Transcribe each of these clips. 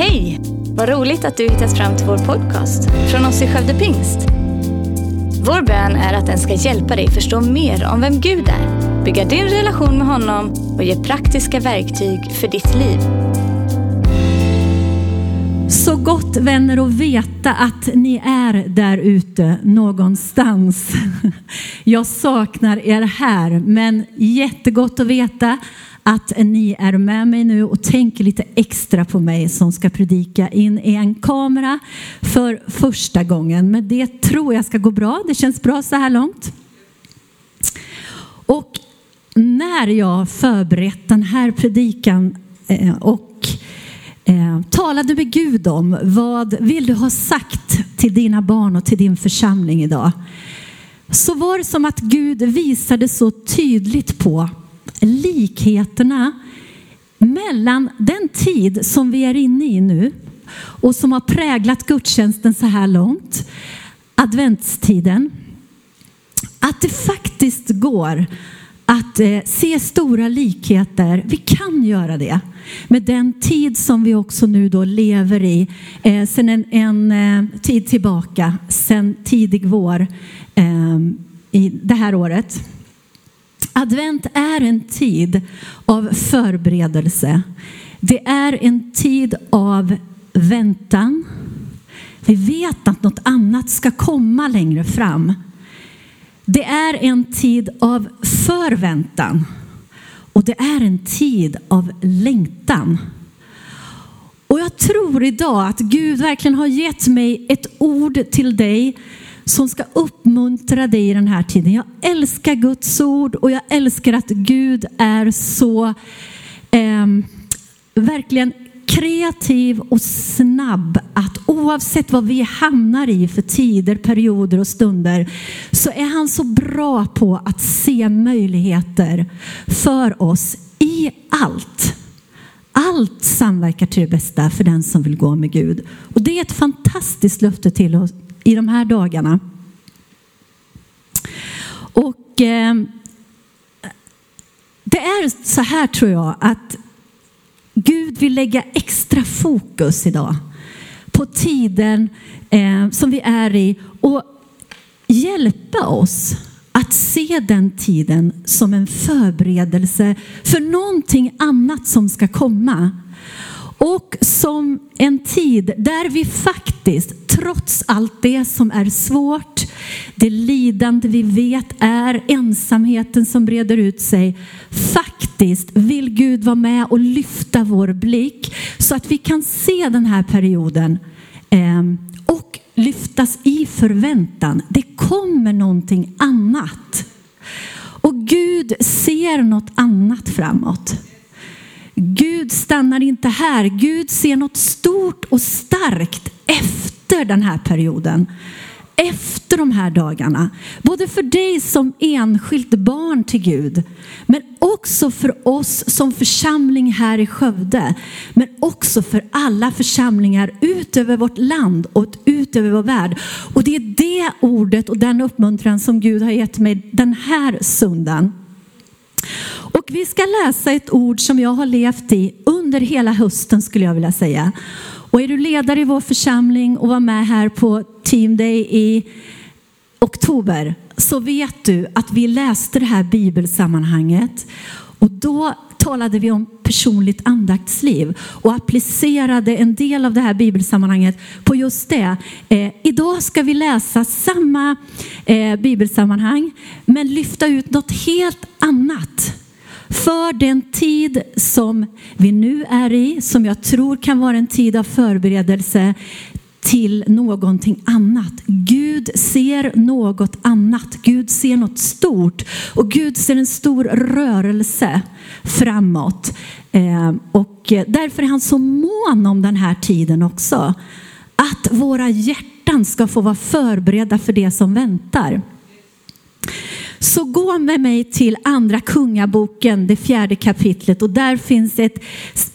Hej! Vad roligt att du hittat fram till vår podcast från oss i Skövde Pingst. Vår bön är att den ska hjälpa dig förstå mer om vem Gud är, bygga din relation med honom och ge praktiska verktyg för ditt liv. Så gott vänner att veta att ni är där ute någonstans. Jag saknar er här, men jättegott att veta att ni är med mig nu och tänker lite extra på mig som ska predika in i en kamera för första gången. Men det tror jag ska gå bra. Det känns bra så här långt. Och när jag förberett den här predikan eh, och eh, talade med Gud om vad vill du ha sagt till dina barn och till din församling idag så var det som att Gud visade så tydligt på likheterna mellan den tid som vi är inne i nu och som har präglat gudstjänsten så här långt, adventstiden, att det faktiskt går att eh, se stora likheter. Vi kan göra det med den tid som vi också nu då lever i eh, sedan en, en eh, tid tillbaka, sedan tidig vår eh, i det här året. Advent är en tid av förberedelse. Det är en tid av väntan. Vi vet att något annat ska komma längre fram. Det är en tid av förväntan och det är en tid av längtan. Och jag tror idag att Gud verkligen har gett mig ett ord till dig som ska uppmuntra dig i den här tiden. Jag älskar Guds ord och jag älskar att Gud är så eh, verkligen kreativ och snabb att oavsett vad vi hamnar i för tider, perioder och stunder så är han så bra på att se möjligheter för oss i allt. Allt samverkar till det bästa för den som vill gå med Gud. Och det är ett fantastiskt löfte till oss i de här dagarna. Och eh, det är så här tror jag att Gud vill lägga extra fokus idag på tiden eh, som vi är i och hjälpa oss att se den tiden som en förberedelse för någonting annat som ska komma. Och som en tid där vi faktiskt, trots allt det som är svårt, det lidande vi vet är, ensamheten som breder ut sig, faktiskt vill Gud vara med och lyfta vår blick så att vi kan se den här perioden ehm, och lyftas i förväntan. Det kommer någonting annat. Och Gud ser något annat framåt. Gud stannar inte här. Gud ser något stort och starkt efter den här perioden. Efter de här dagarna. Både för dig som enskilt barn till Gud. Men också för oss som församling här i Skövde. Men också för alla församlingar ut över vårt land och ut över vår värld. Och det är det ordet och den uppmuntran som Gud har gett mig den här söndagen. Och vi ska läsa ett ord som jag har levt i under hela hösten skulle jag vilja säga. Och är du ledare i vår församling och var med här på Team Day i oktober så vet du att vi läste det här bibelsammanhanget och då talade vi om personligt andaktsliv och applicerade en del av det här bibelsammanhanget på just det. Eh, idag ska vi läsa samma eh, bibelsammanhang men lyfta ut något helt annat för den tid som vi nu är i, som jag tror kan vara en tid av förberedelse till någonting annat. Gud ser något annat. Gud ser något stort och Gud ser en stor rörelse framåt. Eh, och därför är han så mån om den här tiden också. Att våra hjärtan ska få vara förberedda för det som väntar. Så gå med mig till andra kungaboken, det fjärde kapitlet och där finns ett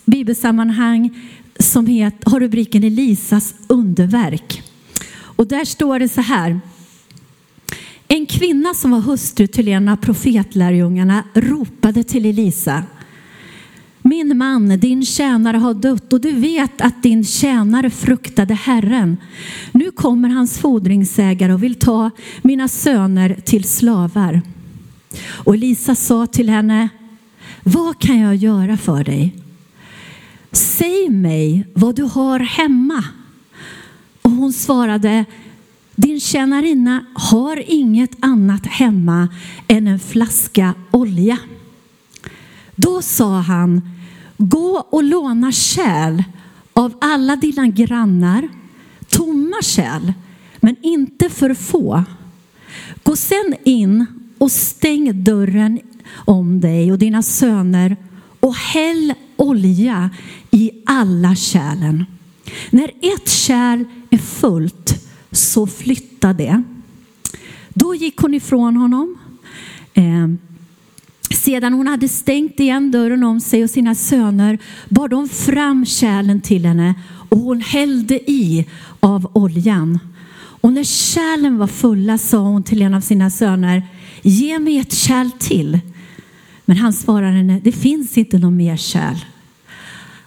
bibelsammanhang som heter, har rubriken Elisas underverk. Och där står det så här. En kvinna som var hustru till en av profetlärjungarna ropade till Elisa min man, din tjänare har dött och du vet att din tjänare fruktade Herren. Nu kommer hans fordringsägare och vill ta mina söner till slavar. Och Lisa sa till henne, vad kan jag göra för dig? Säg mig vad du har hemma. Och hon svarade, din tjänarinna har inget annat hemma än en flaska olja. Då sa han, gå och låna kärl av alla dina grannar, tomma kärl, men inte för få. Gå sen in och stäng dörren om dig och dina söner och häll olja i alla kärlen. När ett kärl är fullt så flytta det. Då gick hon ifrån honom. Ehm, sedan hon hade stängt igen dörren om sig och sina söner bar de fram kärlen till henne och hon hällde i av oljan. Och när kärlen var fulla sa hon till en av sina söner, ge mig ett kärl till. Men han svarade henne, det finns inte någon mer kärl.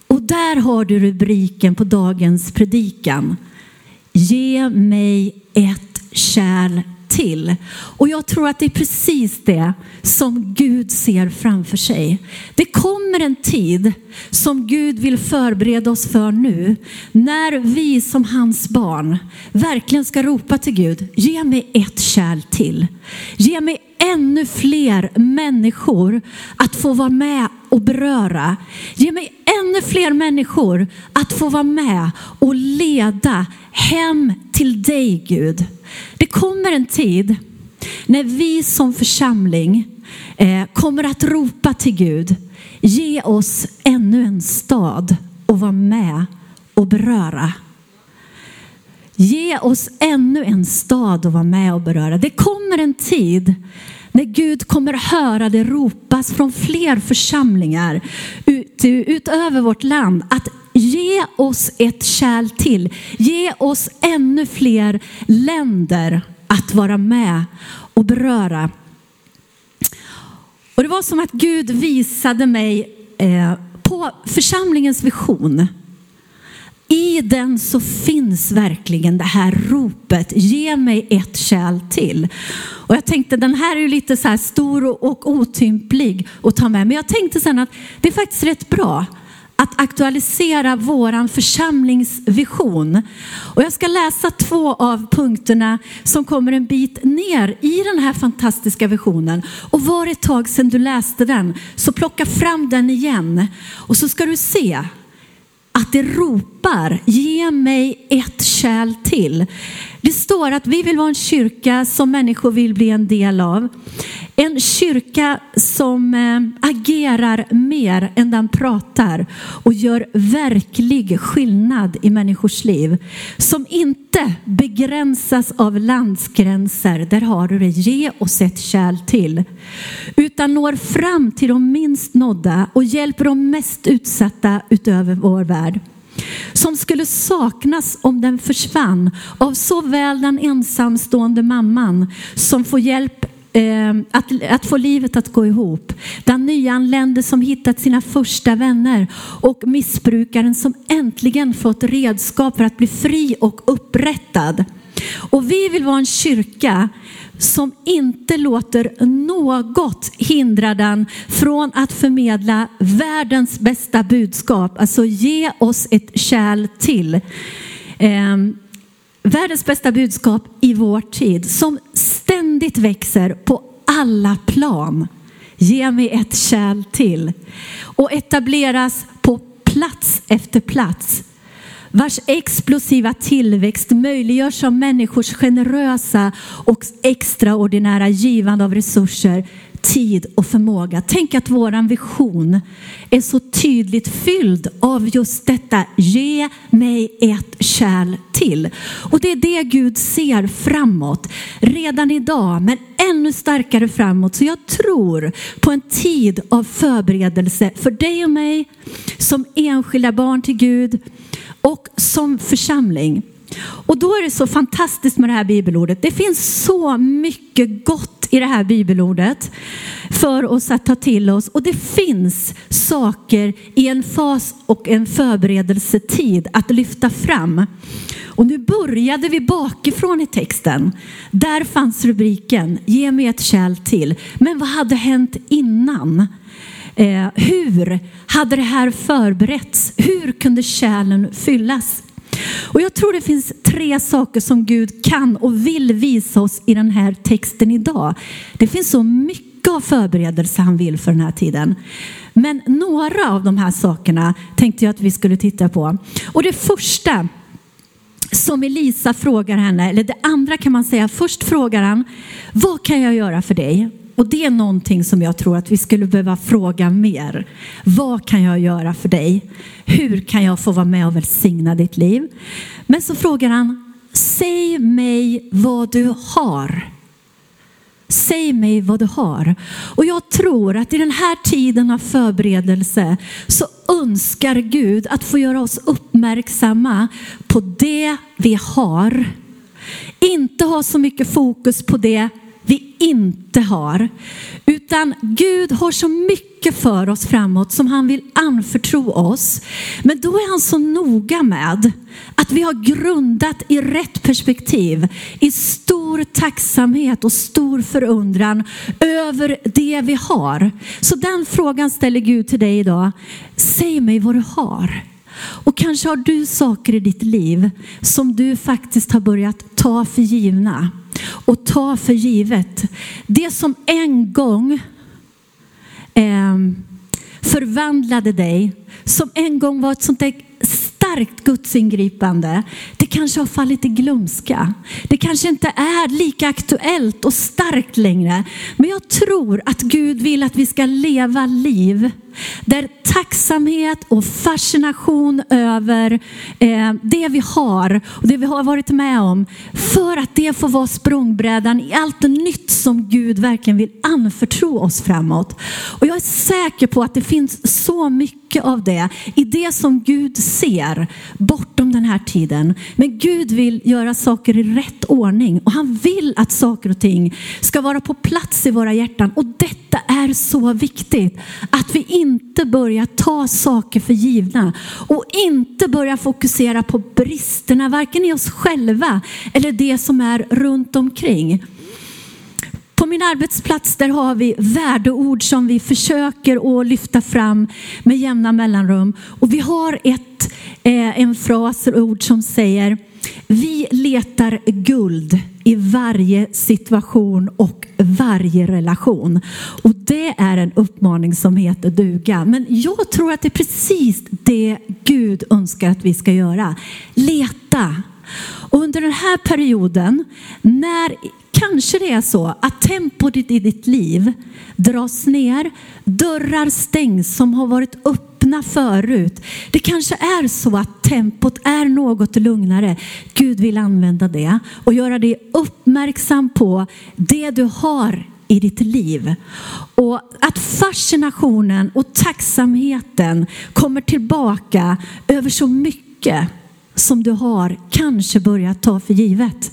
Och där har du rubriken på dagens predikan. Ge mig ett kärl till. Och jag tror att det är precis det som Gud ser framför sig. Det kommer en tid som Gud vill förbereda oss för nu. När vi som hans barn verkligen ska ropa till Gud. Ge mig ett kärl till. Ge mig ännu fler människor att få vara med och beröra. Ge mig ännu fler människor att få vara med och leda hem till dig Gud. Det kommer en tid när vi som församling eh, kommer att ropa till Gud. Ge oss ännu en stad att vara med och beröra. Ge oss ännu en stad att vara med och beröra. Det kommer en tid när Gud kommer höra det ropas från fler församlingar ut, utöver vårt land att ge oss ett kärl till. Ge oss ännu fler länder att vara med och beröra. Och det var som att Gud visade mig eh, på församlingens vision. I den så finns verkligen det här ropet, ge mig ett kärl till. Och jag tänkte den här är ju lite så här stor och otymplig att ta med. Men jag tänkte sen att det är faktiskt rätt bra att aktualisera våran församlingsvision. Och jag ska läsa två av punkterna som kommer en bit ner i den här fantastiska visionen. Och var ett tag sedan du läste den, så plocka fram den igen. Och så ska du se att det ropar, ge mig ett kärl till. Det står att vi vill vara en kyrka som människor vill bli en del av. En kyrka som eh, agerar mer än den pratar och gör verklig skillnad i människors liv. Som inte begränsas av landsgränser, där har du det, ge oss ett kärl till. Utan når fram till de minst nådda och hjälper de mest utsatta utöver vår värld som skulle saknas om den försvann av såväl den ensamstående mamman som får hjälp eh, att, att få livet att gå ihop. Den nyanlände som hittat sina första vänner och missbrukaren som äntligen fått redskap för att bli fri och upprättad. Och vi vill vara en kyrka som inte låter något hindra den från att förmedla världens bästa budskap. Alltså ge oss ett kärl till. Eh, världens bästa budskap i vår tid som ständigt växer på alla plan. Ge mig ett kärl till och etableras på plats efter plats vars explosiva tillväxt möjliggörs av människors generösa och extraordinära givande av resurser, tid och förmåga. Tänk att våran vision är så tydligt fylld av just detta. Ge mig ett kärl till. Och det är det Gud ser framåt redan idag, men ännu starkare framåt. Så jag tror på en tid av förberedelse för dig och mig som enskilda barn till Gud och som församling. Och då är det så fantastiskt med det här bibelordet. Det finns så mycket gott i det här bibelordet för oss att ta till oss. Och det finns saker i en fas och en förberedelsetid att lyfta fram. Och nu började vi bakifrån i texten. Där fanns rubriken Ge mig ett kärl till. Men vad hade hänt innan? Eh, hur hade det här förberetts? Hur kunde kärlen fyllas? Och jag tror det finns tre saker som Gud kan och vill visa oss i den här texten idag. Det finns så mycket av förberedelse han vill för den här tiden. Men några av de här sakerna tänkte jag att vi skulle titta på. Och det första som Elisa frågar henne, eller det andra kan man säga, först frågar han, vad kan jag göra för dig? Och det är någonting som jag tror att vi skulle behöva fråga mer. Vad kan jag göra för dig? Hur kan jag få vara med och välsigna ditt liv? Men så frågar han, säg mig vad du har. Säg mig vad du har. Och jag tror att i den här tiden av förberedelse så önskar Gud att få göra oss uppmärksamma på det vi har. Inte ha så mycket fokus på det inte har. Utan Gud har så mycket för oss framåt som han vill anförtro oss. Men då är han så noga med att vi har grundat i rätt perspektiv, i stor tacksamhet och stor förundran över det vi har. Så den frågan ställer Gud till dig idag. Säg mig vad du har. Och kanske har du saker i ditt liv som du faktiskt har börjat ta för givna och ta för givet. Det som en gång eh, förvandlade dig, som en gång var ett sånt där starkt gudsingripande, det kanske har fallit i glömska. Det kanske inte är lika aktuellt och starkt längre. Men jag tror att Gud vill att vi ska leva liv där tacksamhet och fascination över eh, det vi har och det vi har varit med om för att det får vara språngbrädan i allt nytt som Gud verkligen vill anförtro oss framåt. Och jag är säker på att det finns så mycket av det i det som Gud ser bortom den här tiden. Men Gud vill göra saker i rätt ordning och han vill att saker och ting ska vara på plats i våra hjärtan och detta är så viktigt att vi inte inte börja ta saker för givna och inte börja fokusera på bristerna, varken i oss själva eller det som är runt omkring. På min arbetsplats där har vi värdeord som vi försöker att lyfta fram med jämna mellanrum. Och vi har ett, eh, en fras, ord som säger vi letar guld i varje situation och varje relation. Och det är en uppmaning som heter duga. Men jag tror att det är precis det Gud önskar att vi ska göra. Leta. Och under den här perioden, när kanske det är så att tempot i ditt liv dras ner, dörrar stängs som har varit öppna förut. Det kanske är så att tempot är något lugnare. Gud vill använda det och göra dig uppmärksam på det du har i ditt liv. Och att fascinationen och tacksamheten kommer tillbaka över så mycket som du har kanske börjat ta för givet.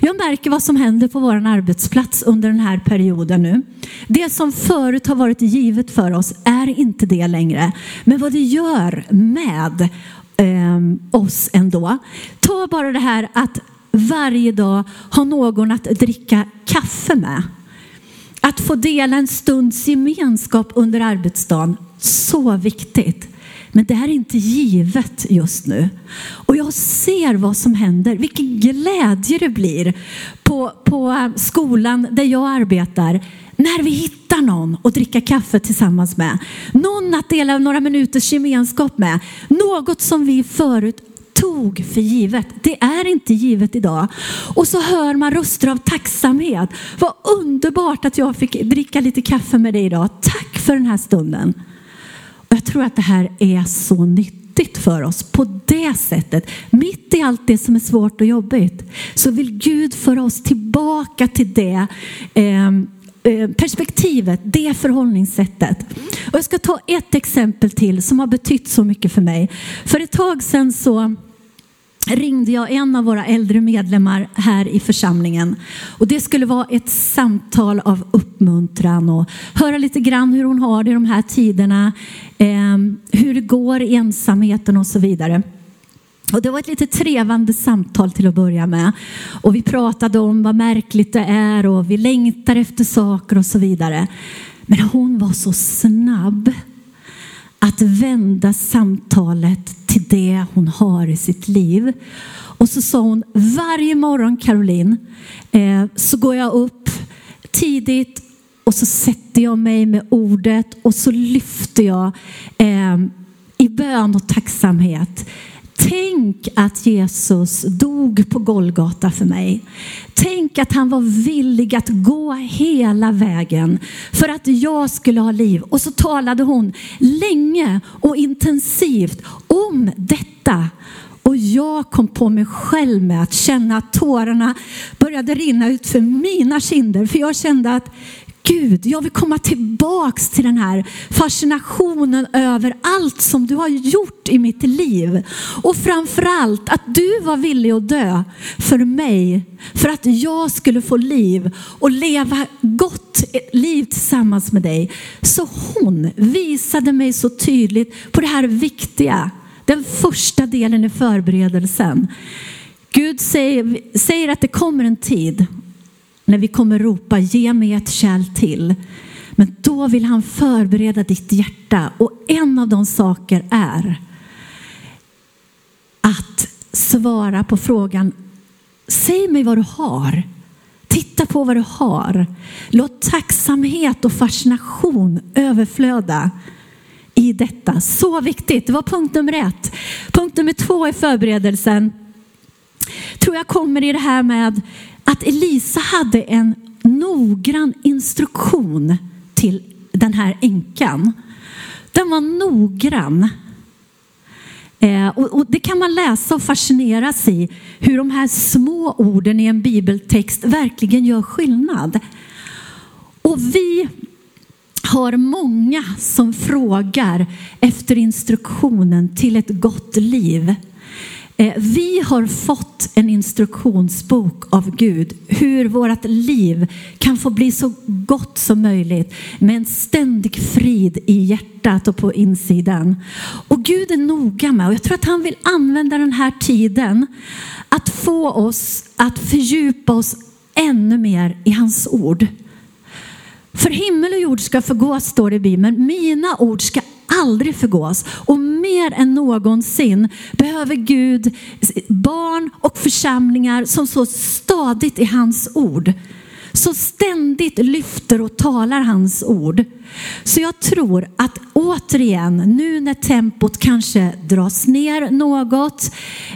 Jag märker vad som händer på vår arbetsplats under den här perioden nu. Det som förut har varit givet för oss är inte det längre. Men vad det gör med eh, oss ändå. Ta bara det här att varje dag ha någon att dricka kaffe med. Att få dela en stunds gemenskap under arbetsdagen, så viktigt. Men det här är inte givet just nu. Och jag ser vad som händer, vilken glädje det blir på, på eh, skolan där jag arbetar när vi hittar någon att dricka kaffe tillsammans med. Någon att dela några minuters gemenskap med. Något som vi förut tog för givet. Det är inte givet idag. Och så hör man röster av tacksamhet. Vad underbart att jag fick dricka lite kaffe med dig idag. Tack för den här stunden. Jag tror att det här är så nyttigt för oss på det sättet. Mitt i allt det som är svårt och jobbigt så vill Gud föra oss tillbaka till det ehm, eh, perspektivet, det förhållningssättet. Och jag ska ta ett exempel till som har betytt så mycket för mig. För ett tag sedan så ringde jag en av våra äldre medlemmar här i församlingen. Och det skulle vara ett samtal av uppmuntran och höra lite grann hur hon har det i de här tiderna, eh, hur det går i ensamheten och så vidare. Och det var ett lite trevande samtal till att börja med. Och vi pratade om vad märkligt det är och vi längtar efter saker och så vidare. Men hon var så snabb att vända samtalet till det hon har i sitt liv. Och så sa hon, varje morgon Caroline eh, så går jag upp tidigt och så sätter jag mig med ordet och så lyfter jag eh, i bön och tacksamhet Tänk att Jesus dog på Golgata för mig. Tänk att han var villig att gå hela vägen för att jag skulle ha liv. Och så talade hon länge och intensivt om detta. Och jag kom på mig själv med att känna att tårarna började rinna ut för mina kinder. För jag kände att Gud, jag vill komma tillbaks till den här fascinationen över allt som du har gjort i mitt liv. Och framförallt att du var villig att dö för mig, för att jag skulle få liv och leva gott liv tillsammans med dig. Så hon visade mig så tydligt på det här viktiga, den första delen i förberedelsen. Gud säger, säger att det kommer en tid när vi kommer ropa ge mig ett kärl till. Men då vill han förbereda ditt hjärta och en av de saker är att svara på frågan säg mig vad du har. Titta på vad du har. Låt tacksamhet och fascination överflöda i detta. Så viktigt. Det var punkt nummer ett. Punkt nummer två i förberedelsen tror jag kommer i det här med Elisa hade en noggrann instruktion till den här änkan. Den var noggrann. Eh, och, det kan man läsa och fascineras i hur de här små orden i en bibeltext verkligen gör skillnad. Och vi har många som frågar efter instruktionen till ett gott liv. Eh, vi har fått en instruktionsbok av Gud hur vårt liv kan få bli så gott som möjligt med en ständig frid i hjärtat och på insidan. Och Gud är noga med, och jag tror att han vill använda den här tiden att få oss att fördjupa oss ännu mer i hans ord. För himmel och jord ska förgås, står det i Bibeln, men mina ord ska aldrig förgås. Och mer än någonsin behöver Gud barn och församlingar som så stadigt i hans ord så ständigt lyfter och talar hans ord. Så jag tror att återigen, nu när tempot kanske dras ner något,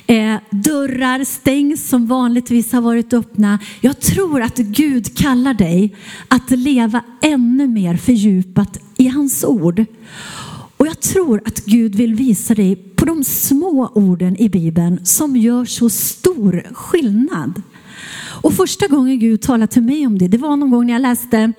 eh, dörrar stängs som vanligtvis har varit öppna. Jag tror att Gud kallar dig att leva ännu mer fördjupat i hans ord. Och jag tror att Gud vill visa dig på de små orden i Bibeln som gör så stor skillnad. Och första gången Gud talade till mig om det, det var någon gång när jag läste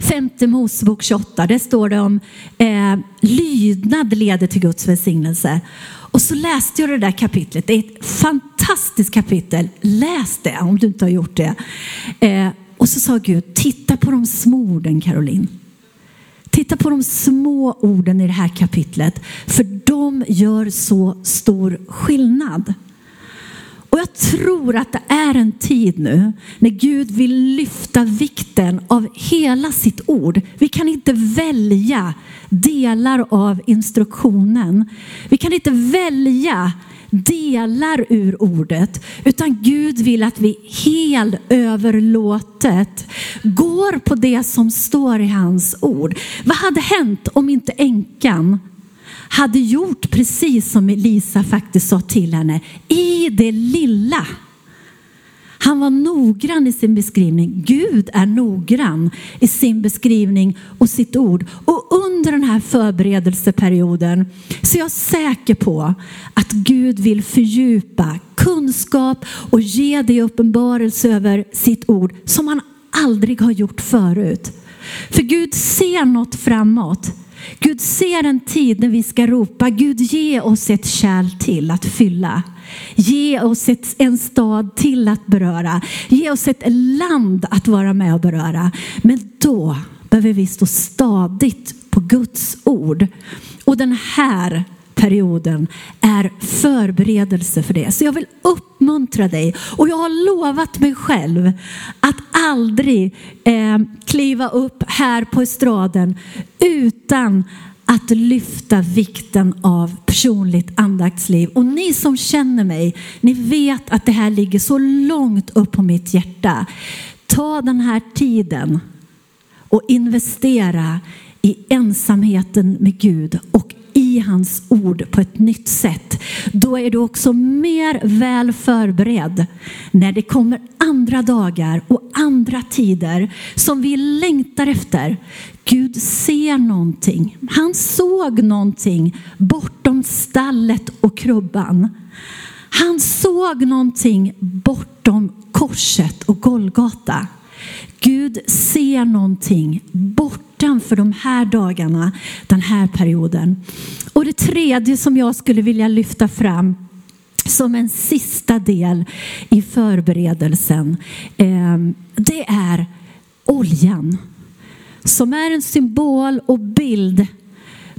femte Mosebok 28. Där står det om eh, lydnad leder till Guds välsignelse. Och så läste jag det där kapitlet. Det är ett fantastiskt kapitel. Läs det om du inte har gjort det. Eh, och så sa Gud, titta på de små orden Caroline. Titta på de små orden i det här kapitlet, för de gör så stor skillnad. Och jag tror att det är en tid nu när Gud vill lyfta vikten av hela sitt ord. Vi kan inte välja delar av instruktionen. Vi kan inte välja delar ur ordet, utan Gud vill att vi helt överlåtet går på det som står i hans ord. Vad hade hänt om inte änkan hade gjort precis som Elisa faktiskt sa till henne i det lilla? Han var noggrann i sin beskrivning. Gud är noggrann i sin beskrivning och sitt ord. Och under den här förberedelseperioden så är jag säker på att Gud vill fördjupa kunskap och ge dig uppenbarelse över sitt ord som han aldrig har gjort förut. För Gud ser något framåt. Gud ser en tid när vi ska ropa, Gud ge oss ett kärl till att fylla. Ge oss ett, en stad till att beröra. Ge oss ett land att vara med och beröra. Men då behöver vi stå stadigt på Guds ord. Och den här perioden är förberedelse för det. Så jag vill uppmuntra dig och jag har lovat mig själv att aldrig eh, kliva upp här på estraden utan att lyfta vikten av personligt andaktsliv. Och ni som känner mig, ni vet att det här ligger så långt upp på mitt hjärta. Ta den här tiden och investera i ensamheten med Gud och i hans ord på ett nytt sätt. Då är du också mer väl förberedd när det kommer andra dagar och andra tider som vi längtar efter. Gud ser någonting. Han såg någonting bortom stallet och krubban. Han såg någonting bortom korset och Golgata. Gud ser någonting bortanför de här dagarna, den här perioden. Och det tredje som jag skulle vilja lyfta fram som en sista del i förberedelsen, ehm, det är oljan. Som är en symbol och bild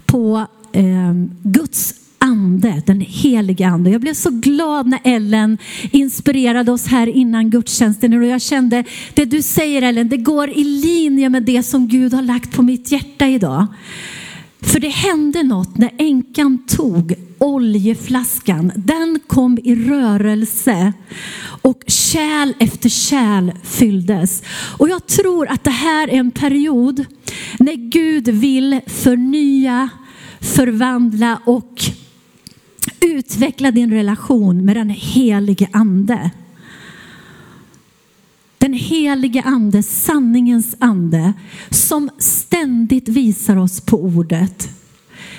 på ehm, Guds ande, den heliga ande. Jag blev så glad när Ellen inspirerade oss här innan gudstjänsten och jag kände det du säger Ellen, det går i linje med det som Gud har lagt på mitt hjärta idag. För det hände något när änkan tog oljeflaskan. Den kom i rörelse och kärl efter kärl fylldes. Och jag tror att det här är en period när Gud vill förnya, förvandla och Utveckla din relation med den helige ande. Den helige ande, sanningens ande, som ständigt visar oss på ordet.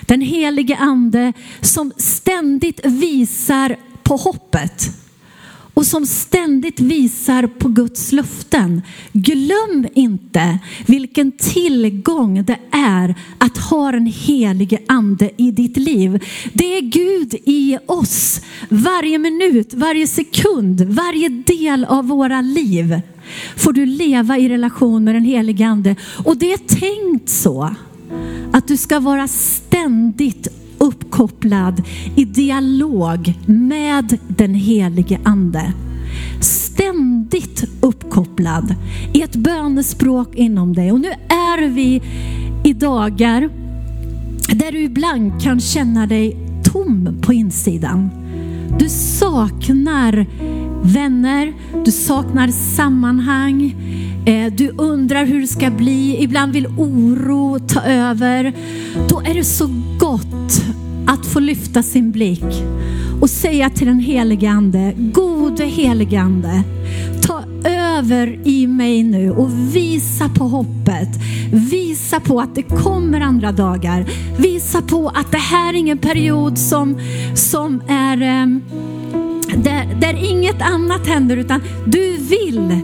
Den helige ande som ständigt visar på hoppet och som ständigt visar på Guds löften. Glöm inte vilken tillgång det är att ha den helige ande i ditt liv. Det är Gud i oss varje minut, varje sekund, varje del av våra liv får du leva i relation med den helige ande. Och det är tänkt så att du ska vara ständigt uppkopplad i dialog med den helige ande. Ständigt uppkopplad i ett bönespråk inom dig. Och nu är vi i dagar där du ibland kan känna dig tom på insidan. Du saknar vänner, du saknar sammanhang, eh, du undrar hur det ska bli, ibland vill oro ta över. Då är det så gott att få lyfta sin blick och säga till den helige Ande, gode helige Ande, ta över i mig nu och visa på hoppet. Visa på att det kommer andra dagar. Visa på att det här är ingen period som, som är ehm, där, där inget annat händer utan du vill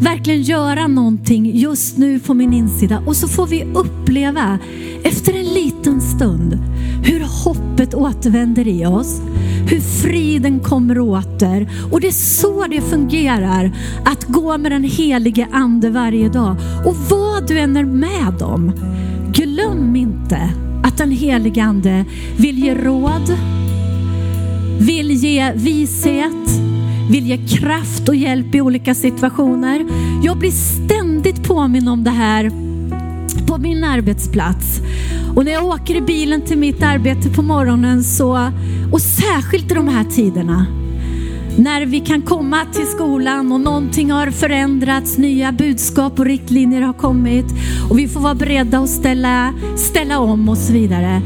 verkligen göra någonting just nu på min insida. Och så får vi uppleva efter en liten stund hur hoppet återvänder i oss, hur friden kommer åter. Och det är så det fungerar att gå med den helige ande varje dag. Och vad du än är med om, glöm inte att den helige ande vill ge råd, vill ge vishet, vill ge kraft och hjälp i olika situationer. Jag blir ständigt påminn om det här på min arbetsplats. Och när jag åker i bilen till mitt arbete på morgonen så, och särskilt i de här tiderna, när vi kan komma till skolan och någonting har förändrats, nya budskap och riktlinjer har kommit och vi får vara beredda att ställa, ställa om och så vidare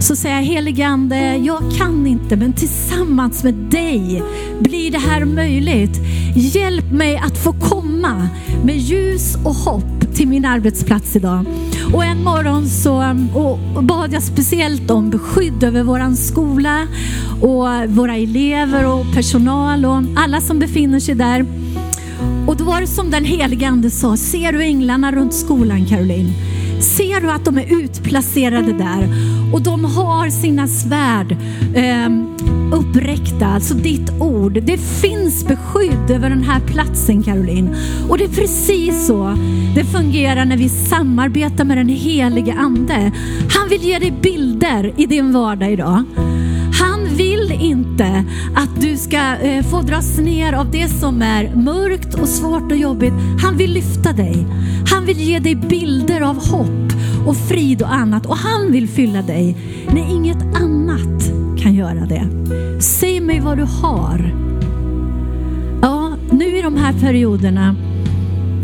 så säger jag helige Ande, jag kan inte men tillsammans med dig blir det här möjligt. Hjälp mig att få komma med ljus och hopp till min arbetsplats idag. Och en morgon så um, och bad jag speciellt om beskydd över våran skola och våra elever och personal och alla som befinner sig där. Och då var det som den helige Ande sa, ser du änglarna runt skolan Caroline? Ser du att de är utplacerade där och de har sina svärd eh, uppräckta, alltså ditt ord. Det finns beskydd över den här platsen Caroline. Och det är precis så det fungerar när vi samarbetar med den helige ande. Han vill ge dig bilder i din vardag idag Han vill inte att du ska eh, få dras ner av det som är mörkt och svårt och jobbigt. Han vill lyfta dig. Han vill ge dig bilder av hopp och frid och annat. Och han vill fylla dig när inget annat kan göra det. Säg mig vad du har. Ja, nu i de här perioderna,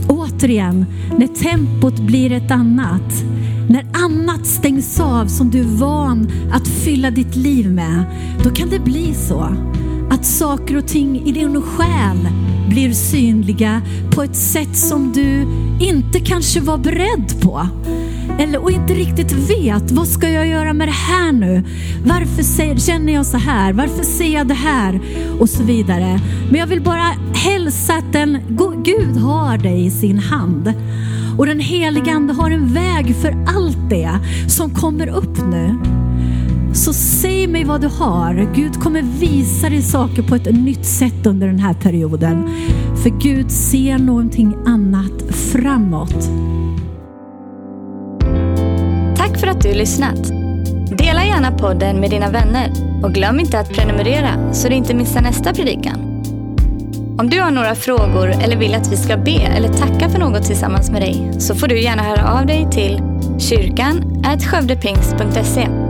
återigen, när tempot blir ett annat, när annat stängs av som du är van att fylla ditt liv med, då kan det bli så att saker och ting i din själ blir synliga på ett sätt som du inte kanske var beredd på. Eller, och inte riktigt vet, vad ska jag göra med det här nu? Varför säger, känner jag så här? Varför ser jag det här? Och så vidare. Men jag vill bara hälsa att den, Gud har dig i sin hand. Och den helige Ande har en väg för allt det som kommer upp nu. Så säg mig vad du har. Gud kommer visa dig saker på ett nytt sätt under den här perioden. För Gud ser någonting annat framåt. Tack för att du lyssnat. Dela gärna podden med dina vänner och glöm inte att prenumerera så du inte missar nästa predikan. Om du har några frågor eller vill att vi ska be eller tacka för något tillsammans med dig så får du gärna höra av dig till kyrkan skövdepingst.se.